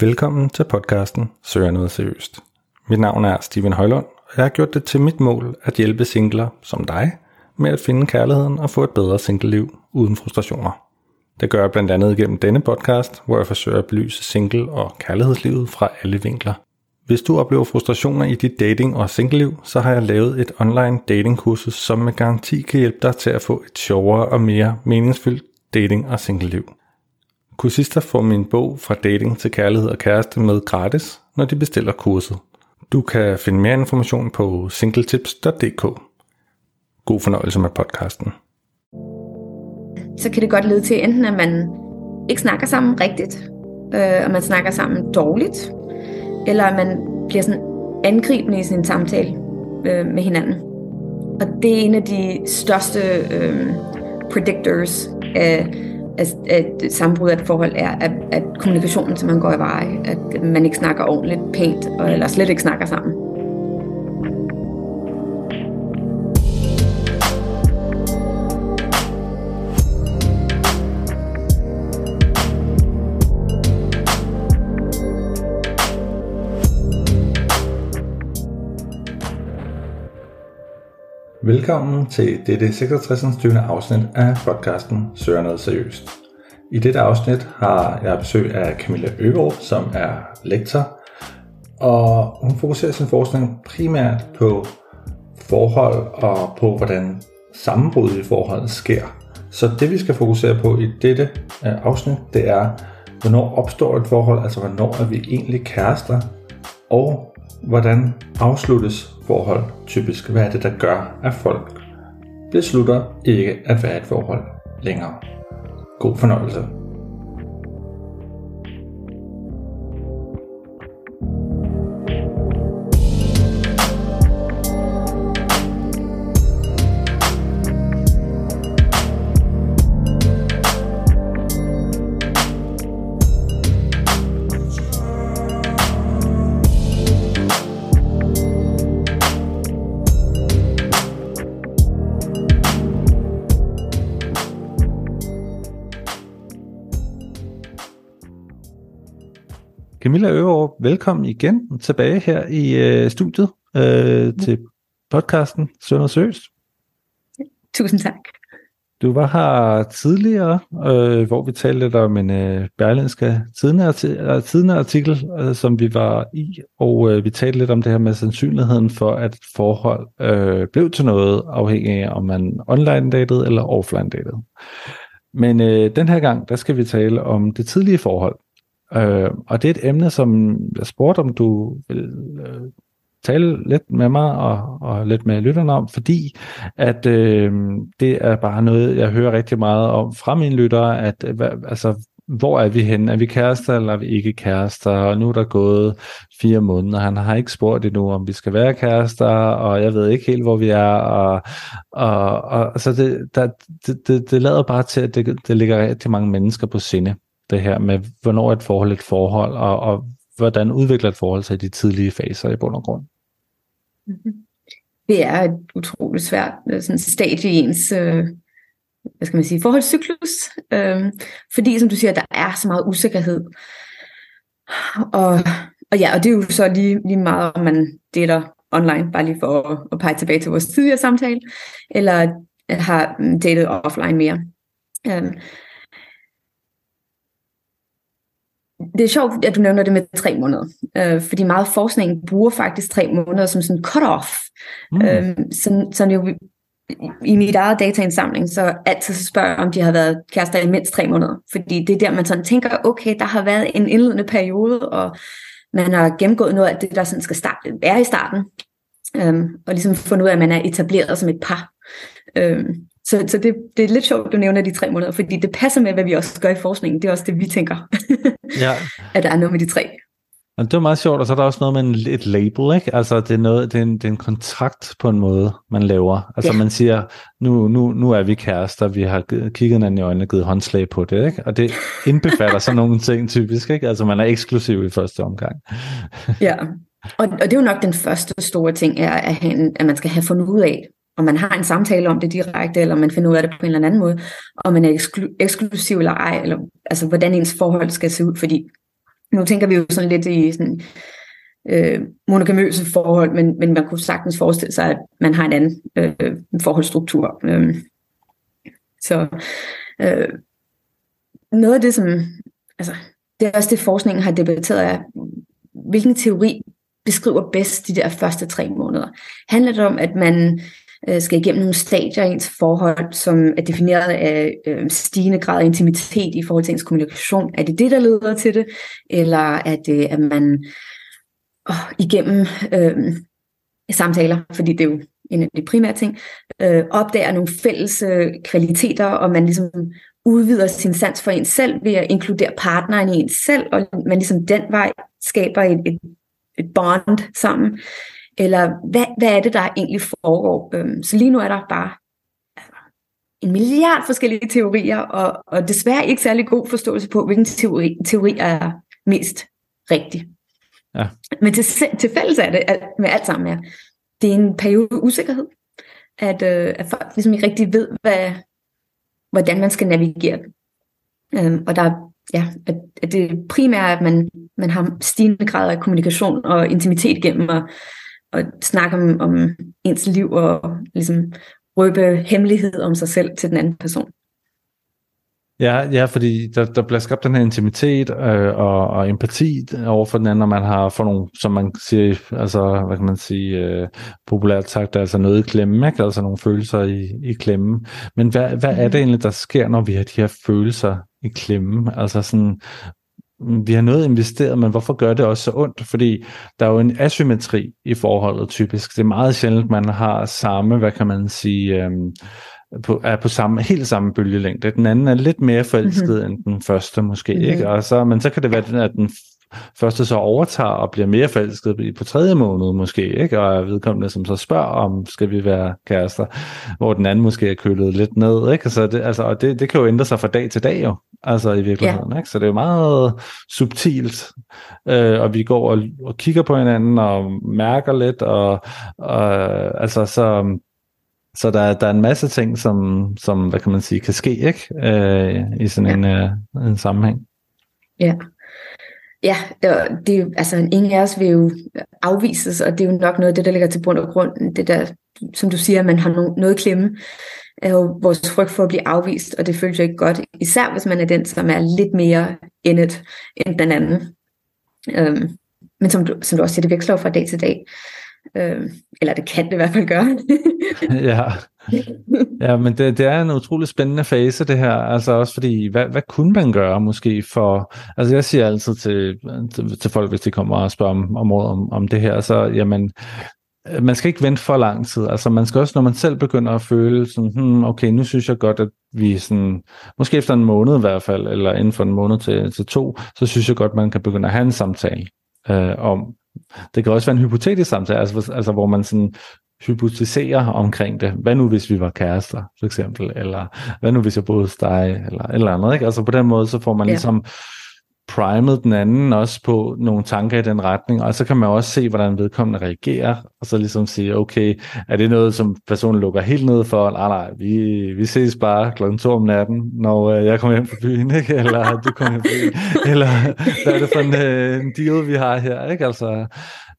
Velkommen til podcasten Søger noget seriøst. Mit navn er Steven Højlund, og jeg har gjort det til mit mål at hjælpe singler som dig med at finde kærligheden og få et bedre singleliv uden frustrationer. Det gør jeg blandt andet gennem denne podcast, hvor jeg forsøger at belyse single- og kærlighedslivet fra alle vinkler. Hvis du oplever frustrationer i dit dating- og singleliv, så har jeg lavet et online datingkursus, som med garanti kan hjælpe dig til at få et sjovere og mere meningsfyldt dating- og singleliv. Kursister får min bog fra dating til kærlighed og kæreste med gratis, når de bestiller kurset. Du kan finde mere information på singletips.dk. God fornøjelse med podcasten. Så kan det godt lede til enten, at man ikke snakker sammen rigtigt, øh, og man snakker sammen dårligt, eller at man bliver sådan angribende i sin samtale øh, med hinanden. Og det er en af de største øh, predictors af at, at sambrud af et forhold er, at, at kommunikationen man går i veje, at man ikke snakker ordentligt, pænt, eller slet ikke snakker sammen. Velkommen til dette 66. afsnit af podcasten Søger noget seriøst. I dette afsnit har jeg besøg af Camilla Øgaard, som er lektor, og hun fokuserer sin forskning primært på forhold og på, hvordan sammenbrud i forhold sker. Så det vi skal fokusere på i dette øh, afsnit, det er, hvornår opstår et forhold, altså hvornår er vi egentlig kærester, og hvordan afsluttes forhold typisk? Hvad er det, der gør, at folk beslutter ikke at være et forhold længere? God fornøjelse. Camilla Øverov, velkommen igen tilbage her i øh, studiet øh, til podcasten Sønder Søs. Tusind tak. Du var her tidligere, øh, hvor vi talte lidt om en øh, berlinske tidende artikel, øh, som vi var i, og øh, vi talte lidt om det her med sandsynligheden for, at et forhold øh, blev til noget, afhængig af om man online datede eller offline datede. Men øh, den her gang, der skal vi tale om det tidlige forhold. Øh, og det er et emne, som jeg spurgte, om du vil øh, tale lidt med mig og, og lidt med lytterne om, fordi at øh, det er bare noget, jeg hører rigtig meget om fra mine lyttere, at øh, altså, hvor er vi henne? Er vi kærester, eller er vi ikke kærester? Og nu er der gået fire måneder, han har ikke spurgt endnu, om vi skal være kærester, og jeg ved ikke helt, hvor vi er. Og, og, og så det, der, det, det, det lader bare til, at det, det ligger rigtig mange mennesker på sinde det her med, hvornår et forhold et forhold, og, og hvordan udvikler et forhold sig i de tidlige faser i bund og grund? Mm-hmm. Det er et utroligt svært øh, sådan stadie i ens øh, hvad skal man sige, forholdscyklus, øh, fordi som du siger, der er så meget usikkerhed. Og, og ja, og det er jo så lige, lige meget, om man dater online, bare lige for at, at pege tilbage til vores tidligere samtale, eller har mm, datet offline mere. Øh, det er sjovt, at du nævner det med tre måneder, øh, fordi meget forskning bruger faktisk tre måneder som sådan cut-off. Mm. Øh, så, så jo, i mit eget dataindsamling, så altid spørger om de har været kærester i mindst tre måneder. Fordi det er der, man sådan tænker, okay, der har været en indledende periode, og man har gennemgået noget af det, der sådan skal starte, være i starten. Øhm, og ligesom fundet ud af, at man er etableret som et par. Øhm, så, så det, det er lidt sjovt, at du nævner de tre måneder, fordi det passer med, hvad vi også gør i forskningen. Det er også det, vi tænker, ja. at der er noget med de tre. Og det er meget sjovt, og så er der også noget med en, et label, ikke? Altså, det er, noget, det, er en, det er en kontrakt på en måde, man laver. Altså, ja. man siger, nu, nu, nu er vi kærester, vi har kigget hinanden i øjnene og givet håndslag på det, ikke? Og det indbefatter sådan nogle ting typisk, ikke? Altså, man er eksklusiv i første omgang. ja, og, og det er jo nok den første store ting, er, at, han, at man skal have fundet ud af, om man har en samtale om det direkte, eller man finder ud af det på en eller anden måde, om man er eksklu- eksklusiv eller ej, eller altså hvordan ens forhold skal se ud, fordi nu tænker vi jo sådan lidt i sådan, øh, monogamøse forhold, men, men man kunne sagtens forestille sig, at man har en anden øh, forholdsstruktur. Øh, så øh, noget af det, som altså, det er også det, forskningen har debatteret, er, hvilken teori beskriver bedst de der første tre måneder. Handler det om, at man øh, skal igennem nogle stadier i ens forhold, som er defineret af øh, stigende grad af intimitet i forhold til ens kommunikation? Er det det, der leder til det? Eller er det, at man åh, igennem øh, samtaler, fordi det er jo en af de primære ting, øh, opdager nogle fælles øh, kvaliteter, og man ligesom udvider sin sans for en selv ved at inkludere partneren i en selv, og man ligesom den vej skaber et, et, et bond sammen. Eller hvad, hvad er det, der egentlig foregår? Øhm, så lige nu er der bare en milliard forskellige teorier, og, og desværre ikke særlig god forståelse på, hvilken teori, teori er mest rigtig. Ja. Men til, til fælles er det at, med alt sammen er, det er en periode usikkerhed, at, øh, at folk ligesom ikke rigtig ved, hvad, hvordan man skal navigere. Øhm, og der ja, at, at det primære er, at man, man har stigende grad af kommunikation og intimitet gennem at, at snakke om, om ens liv og ligesom røbe hemmelighed om sig selv til den anden person. Ja, ja fordi der, der bliver skabt den her intimitet øh, og, og empati over for den anden, når man har for nogle, som man siger, altså, hvad kan man sige, øh, populært sagt, altså noget i klemme, ikke? altså nogle følelser i, i klemme. Men hvad, hvad er det mhm. egentlig, der sker, når vi har de her følelser i klemme? Altså sådan, vi har noget investeret, men hvorfor gør det også så ondt? Fordi der er jo en asymmetri i forholdet typisk. Det er meget sjældent, man har samme, hvad kan man sige, øh, på, er på samme, helt samme bølgelængde. Den anden er lidt mere forelsket mm-hmm. end den første måske, mm-hmm. ikke? Og så, men så kan det være, at den første så overtager og bliver mere forelsket på tredje måned måske, ikke? Og er vedkommende, som så spørger om, skal vi være kærester, hvor den anden måske er kølet lidt ned, ikke? Så det, altså, og det, det kan jo ændre sig fra dag til dag jo, altså i virkeligheden, ja. ikke? Så det er jo meget subtilt, øh, og vi går og, og kigger på hinanden og mærker lidt, og, og altså så så der, der er en masse ting, som, som hvad kan man sige, kan ske ikke øh, i sådan ja. en, øh, en sammenhæng. Ja. Ja, det altså ingen af os vil jo afvises, og det er jo nok noget af det, der ligger til bund og grund. Det der, som du siger, man har no, noget klemme, er jo vores frygt for at blive afvist, og det føles jo ikke godt, især hvis man er den, som er lidt mere endet end den anden. Øhm, men som du, som du også siger, det veksler fra dag til dag. Øh, eller det kan det i hvert fald gøre. ja. ja, men det, det er en utrolig spændende fase det her, altså også fordi, hvad, hvad kunne man gøre måske for, altså jeg siger altid til, til, til folk, hvis de kommer og spørger om, om, om, om det her, så jamen, man skal ikke vente for lang tid. Altså man skal også, når man selv begynder at føle sådan, hmm, okay, nu synes jeg godt, at vi sådan, måske efter en måned i hvert fald, eller inden for en måned til, til to, så synes jeg godt, man kan begynde at have en samtale øh, om, det kan også være en hypotetisk samtale, altså, altså hvor man sådan hypotiserer omkring det. Hvad nu, hvis vi var kærester, for eksempel? Eller hvad nu, hvis jeg boede hos dig? Eller eller andet, ikke? Altså på den måde, så får man ja. ligesom primet den anden også på nogle tanker i den retning, og så kan man også se, hvordan vedkommende reagerer, og så ligesom sige, okay, er det noget, som personen lukker helt ned for? Nej, nej, vi, vi ses bare kl. 2 om natten, når øh, jeg kommer hjem fra byen, ikke? eller du kommer hjem fra byen, eller hvad er det for en, øh, en deal, vi har her, ikke? Altså,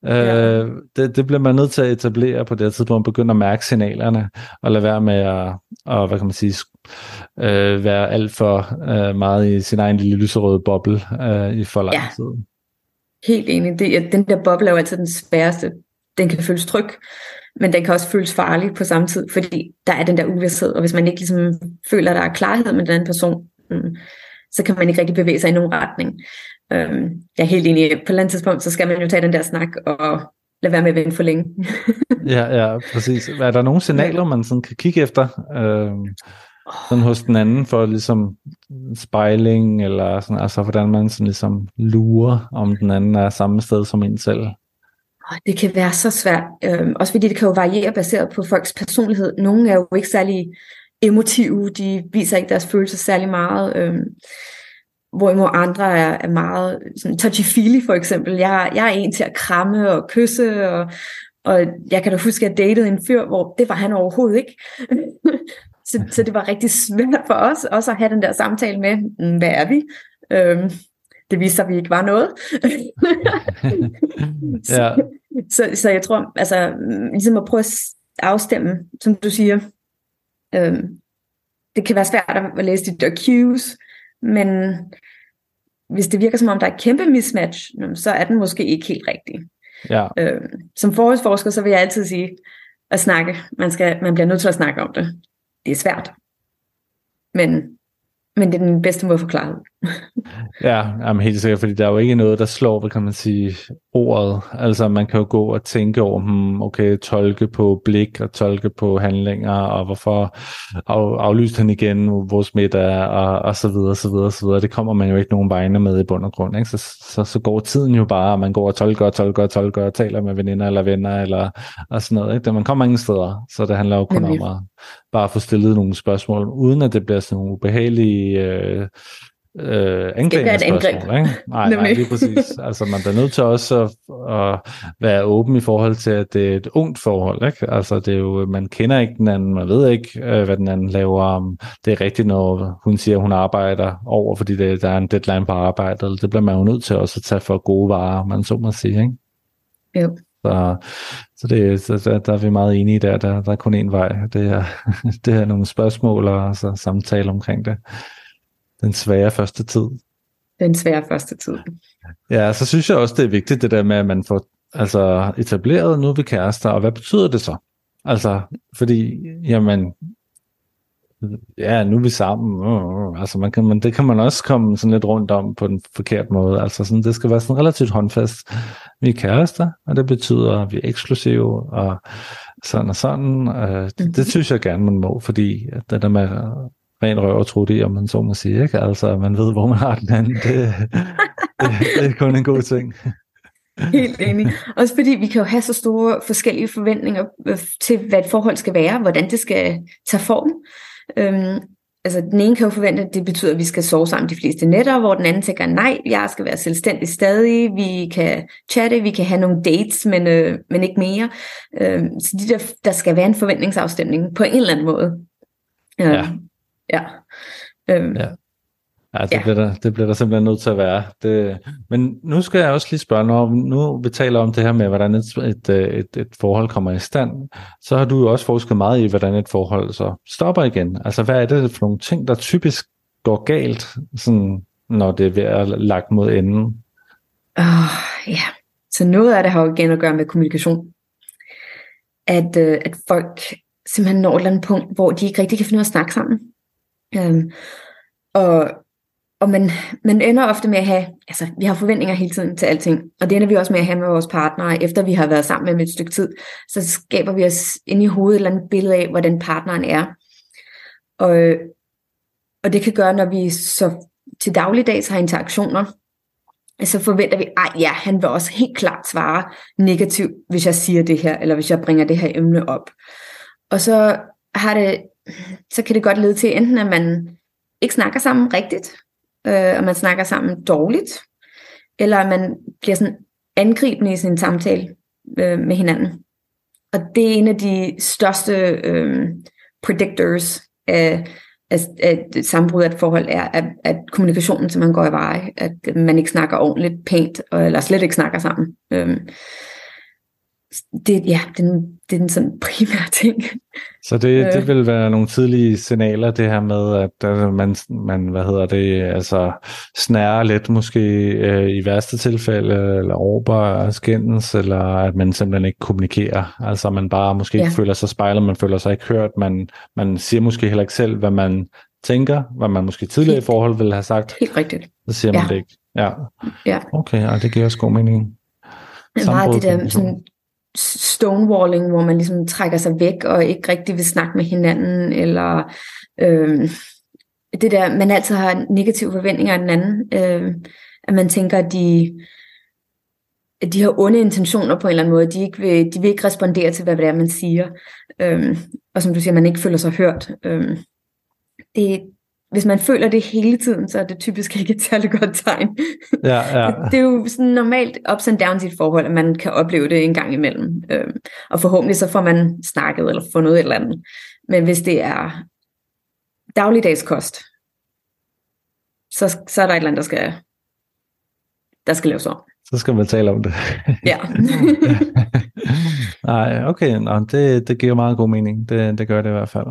Ja. Øh, det, det bliver man nødt til at etablere på det tidspunkt, begynde at mærke signalerne, og lade være med at, og, hvad kan man sige, øh, være alt for øh, meget i sin egen lille lyserøde boble øh, i for lang ja. tid. Helt enig. Det, den der boble er jo altid den sværeste. Den kan føles tryg, men den kan også føles farlig på samme tid, fordi der er den der uvidshed, og hvis man ikke ligesom føler, at der er klarhed med den anden person, mm, så kan man ikke rigtig bevæge sig i nogen retning. Øhm, jeg er helt enig. På et eller andet tidspunkt, så skal man jo tage den der snak og lade være med at vente for længe. ja, ja, præcis. Er der nogle signaler, man sådan kan kigge efter? Øhm, sådan hos den anden for ligesom spejling, eller sådan, altså hvordan man sådan ligesom lurer, om den anden er samme sted som en selv? Det kan være så svært, øhm, også fordi det kan jo variere baseret på folks personlighed. Nogle er jo ikke særlig emotive, de viser ikke deres følelser særlig meget. Øhm, hvorimod andre er, er meget sådan touchy-feely for eksempel. Jeg, jeg er en til at kramme og kysse, og, og jeg kan da huske, at jeg datede en fyr, hvor det var han overhovedet ikke. så, så det var rigtig svært for os også at have den der samtale med, mm, hvad er vi? Øhm, det viste sig, at vi ikke var noget. ja. så, så, så jeg tror, altså, ligesom at prøve at afstemme, som du siger, øhm, det kan være svært at læse de der cues, men hvis det virker som om, der er et kæmpe mismatch, så er den måske ikke helt rigtig. Ja. Øhm, som forholdsforsker, så vil jeg altid sige, at snakke, man, skal, man bliver nødt til at snakke om det. Det er svært. Men men det er den bedste måde at forklare det. Ja, jamen helt sikkert, fordi der er jo ikke noget, der slår, hvad kan man sige, ordet. Altså man kan jo gå og tænke over, hmm, okay, tolke på blik og tolke på handlinger, og hvorfor af, aflyste han igen, hvor smidt er, og, og så videre, så videre, så videre. Det kommer man jo ikke nogen vegne med i bund og grund. Ikke? Så, så, så går tiden jo bare, og man går og tolker og tolker og tolker og taler med veninder eller venner, eller og sådan noget. Ikke? Man kommer ingen steder, så det handler jo kun om at bare få stillet nogle spørgsmål, uden at det bliver sådan nogle ubehagelige øh, øh, anklagende spørgsmål. Ikke? Nej, nej, lige præcis. Altså man bliver nødt til også at, at være åben i forhold til, at det er et ungt forhold. Ikke? Altså det er jo, man kender ikke den anden, man ved ikke, øh, hvad den anden laver. Det er rigtigt, når hun siger, at hun arbejder over, fordi det, der er en deadline på arbejdet. Det bliver man jo nødt til også at tage for gode varer, man så må sige. Ikke? Jo. Så, så, det, så der, der er vi meget enige der. Der, der er kun én vej. Det er, det er nogle spørgsmål og så samtale omkring det. Den svære første tid. Den svære første tid. Ja, så synes jeg også, det er vigtigt det der med, at man får altså, etableret, nu er vi kærester, og hvad betyder det så? Altså, fordi, jamen, ja, nu er vi sammen. Uh, altså man kan, man, det kan man også komme sådan lidt rundt om på den forkerte måde. Altså sådan, det skal være sådan relativt håndfast. Vi er kærester, og det betyder, at vi er eksklusive, og sådan og sådan. Uh, det, det mhm. synes jeg gerne, man må, fordi at det der med ren røv og trutte i, om man så må sige. Ikke? Altså, man ved, hvor man har den anden. Det, det, det er kun en god ting. Helt enig. Også fordi vi kan jo have så store forskellige forventninger øh, til, hvad et forhold skal være, hvordan det skal tage form. Øhm, altså den ene kan jo forvente, at det betyder, at vi skal sove sammen de fleste nætter, hvor den anden tænker, nej, jeg skal være selvstændig stadig, vi kan chatte, vi kan have nogle dates, men, øh, men ikke mere. Øhm, så de der, der skal være en forventningsafstemning på en eller anden måde. Øhm, ja. Ja. Øhm, ja. Ja, det, ja. Bliver der, det bliver der simpelthen nødt til at være. Det, men nu skal jeg også lige spørge, når nu vi taler om det her med, hvordan et, et, et, et forhold kommer i stand, så har du jo også forsket meget i, hvordan et forhold så stopper igen. Altså, hvad er det for nogle ting, der typisk går galt, sådan, når det er ved at lagt mod enden? Uh, ja, så noget af det har jo igen at gøre med kommunikation. At, uh, at folk simpelthen når et eller andet punkt, hvor de ikke rigtig kan finde ud af at snakke sammen. Øhm, og og man, man ender ofte med at have, altså vi har forventninger hele tiden til alting, og det ender vi også med at have med vores partnere, efter vi har været sammen med dem et stykke tid, så skaber vi os ind i hovedet et eller andet billede af, hvordan partneren er. Og, og det kan gøre, når vi så til dagligdags har interaktioner, så forventer vi, at ja, han vil også helt klart svare negativt, hvis jeg siger det her, eller hvis jeg bringer det her emne op. Og så har det, så kan det godt lede til enten, at man ikke snakker sammen rigtigt, øh, og man snakker sammen dårligt, eller at man bliver sådan angribende i sin samtale øh, med hinanden. Og det er en af de største øh, predictors af, af, af sammenbrud af et forhold, er at, at kommunikationen man går i veje, at man ikke snakker ordentligt, pænt, eller slet ikke snakker sammen. Øh, det, ja, den, det er den sådan primære ting. Så det, det øh. vil være nogle tidlige signaler, det her med, at altså, man, man hvad hedder det, altså snærer lidt måske øh, i værste tilfælde, eller råber skændes, eller at man simpelthen ikke kommunikerer. Altså man bare måske ja. ikke føler sig spejlet, man føler sig ikke hørt, man, man siger måske heller ikke selv, hvad man tænker, hvad man måske tidligere helt, i forhold ville have sagt. Helt rigtigt. Så siger man ja. det ikke. Ja. ja. Okay, ja, det giver også god mening. Meget det der sådan, stonewalling, hvor man ligesom trækker sig væk og ikke rigtig vil snakke med hinanden, eller øh, det der, man altid har negative forventninger af den anden, øh, at man tænker, at de, at de har onde intentioner på en eller anden måde, de, ikke vil, de vil ikke respondere til, hvad det er, man siger, øh, og som du siger, man ikke føler sig hørt. Øh, det, hvis man føler det hele tiden, så er det typisk ikke et særligt godt tegn. Ja, ja. det er jo sådan normalt ups and downs i et forhold, at man kan opleve det en gang imellem. Øhm, og forhåbentlig så får man snakket eller fundet et eller andet. Men hvis det er dagligdags kost, så, så er der et eller andet, der skal der skal laves om. Så skal man tale om det. Ja. Nej, okay, Nå, det, det giver meget god mening. Det, det gør det i hvert fald.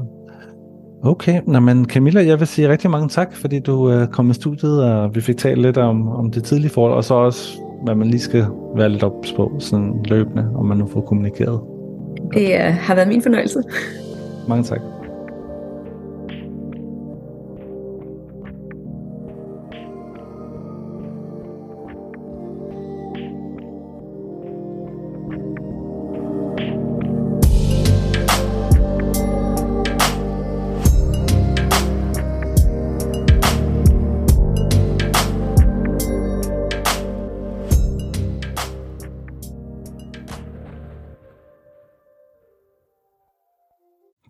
Okay, Nå, men Camilla, jeg vil sige rigtig mange tak, fordi du øh, kom i studiet, og vi fik talt lidt om, om det tidlige forhold, og så også, hvad man lige skal være lidt ops på, sådan løbende, om man nu får kommunikeret. Det øh, har været min fornøjelse. Mange tak.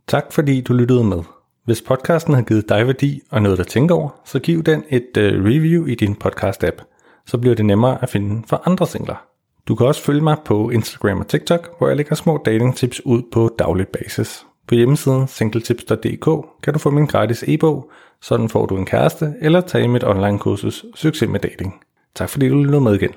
Tak fordi du lyttede med. Hvis podcasten har givet dig værdi og noget at tænke over, så giv den et uh, review i din podcast-app. Så bliver det nemmere at finde for andre singler. Du kan også følge mig på Instagram og TikTok, hvor jeg lægger små datingtips ud på daglig basis. På hjemmesiden singletips.dk kan du få min gratis e-bog, sådan får du en kæreste, eller tage mit online kursus Succes med dating. Tak fordi du lyttede med igen.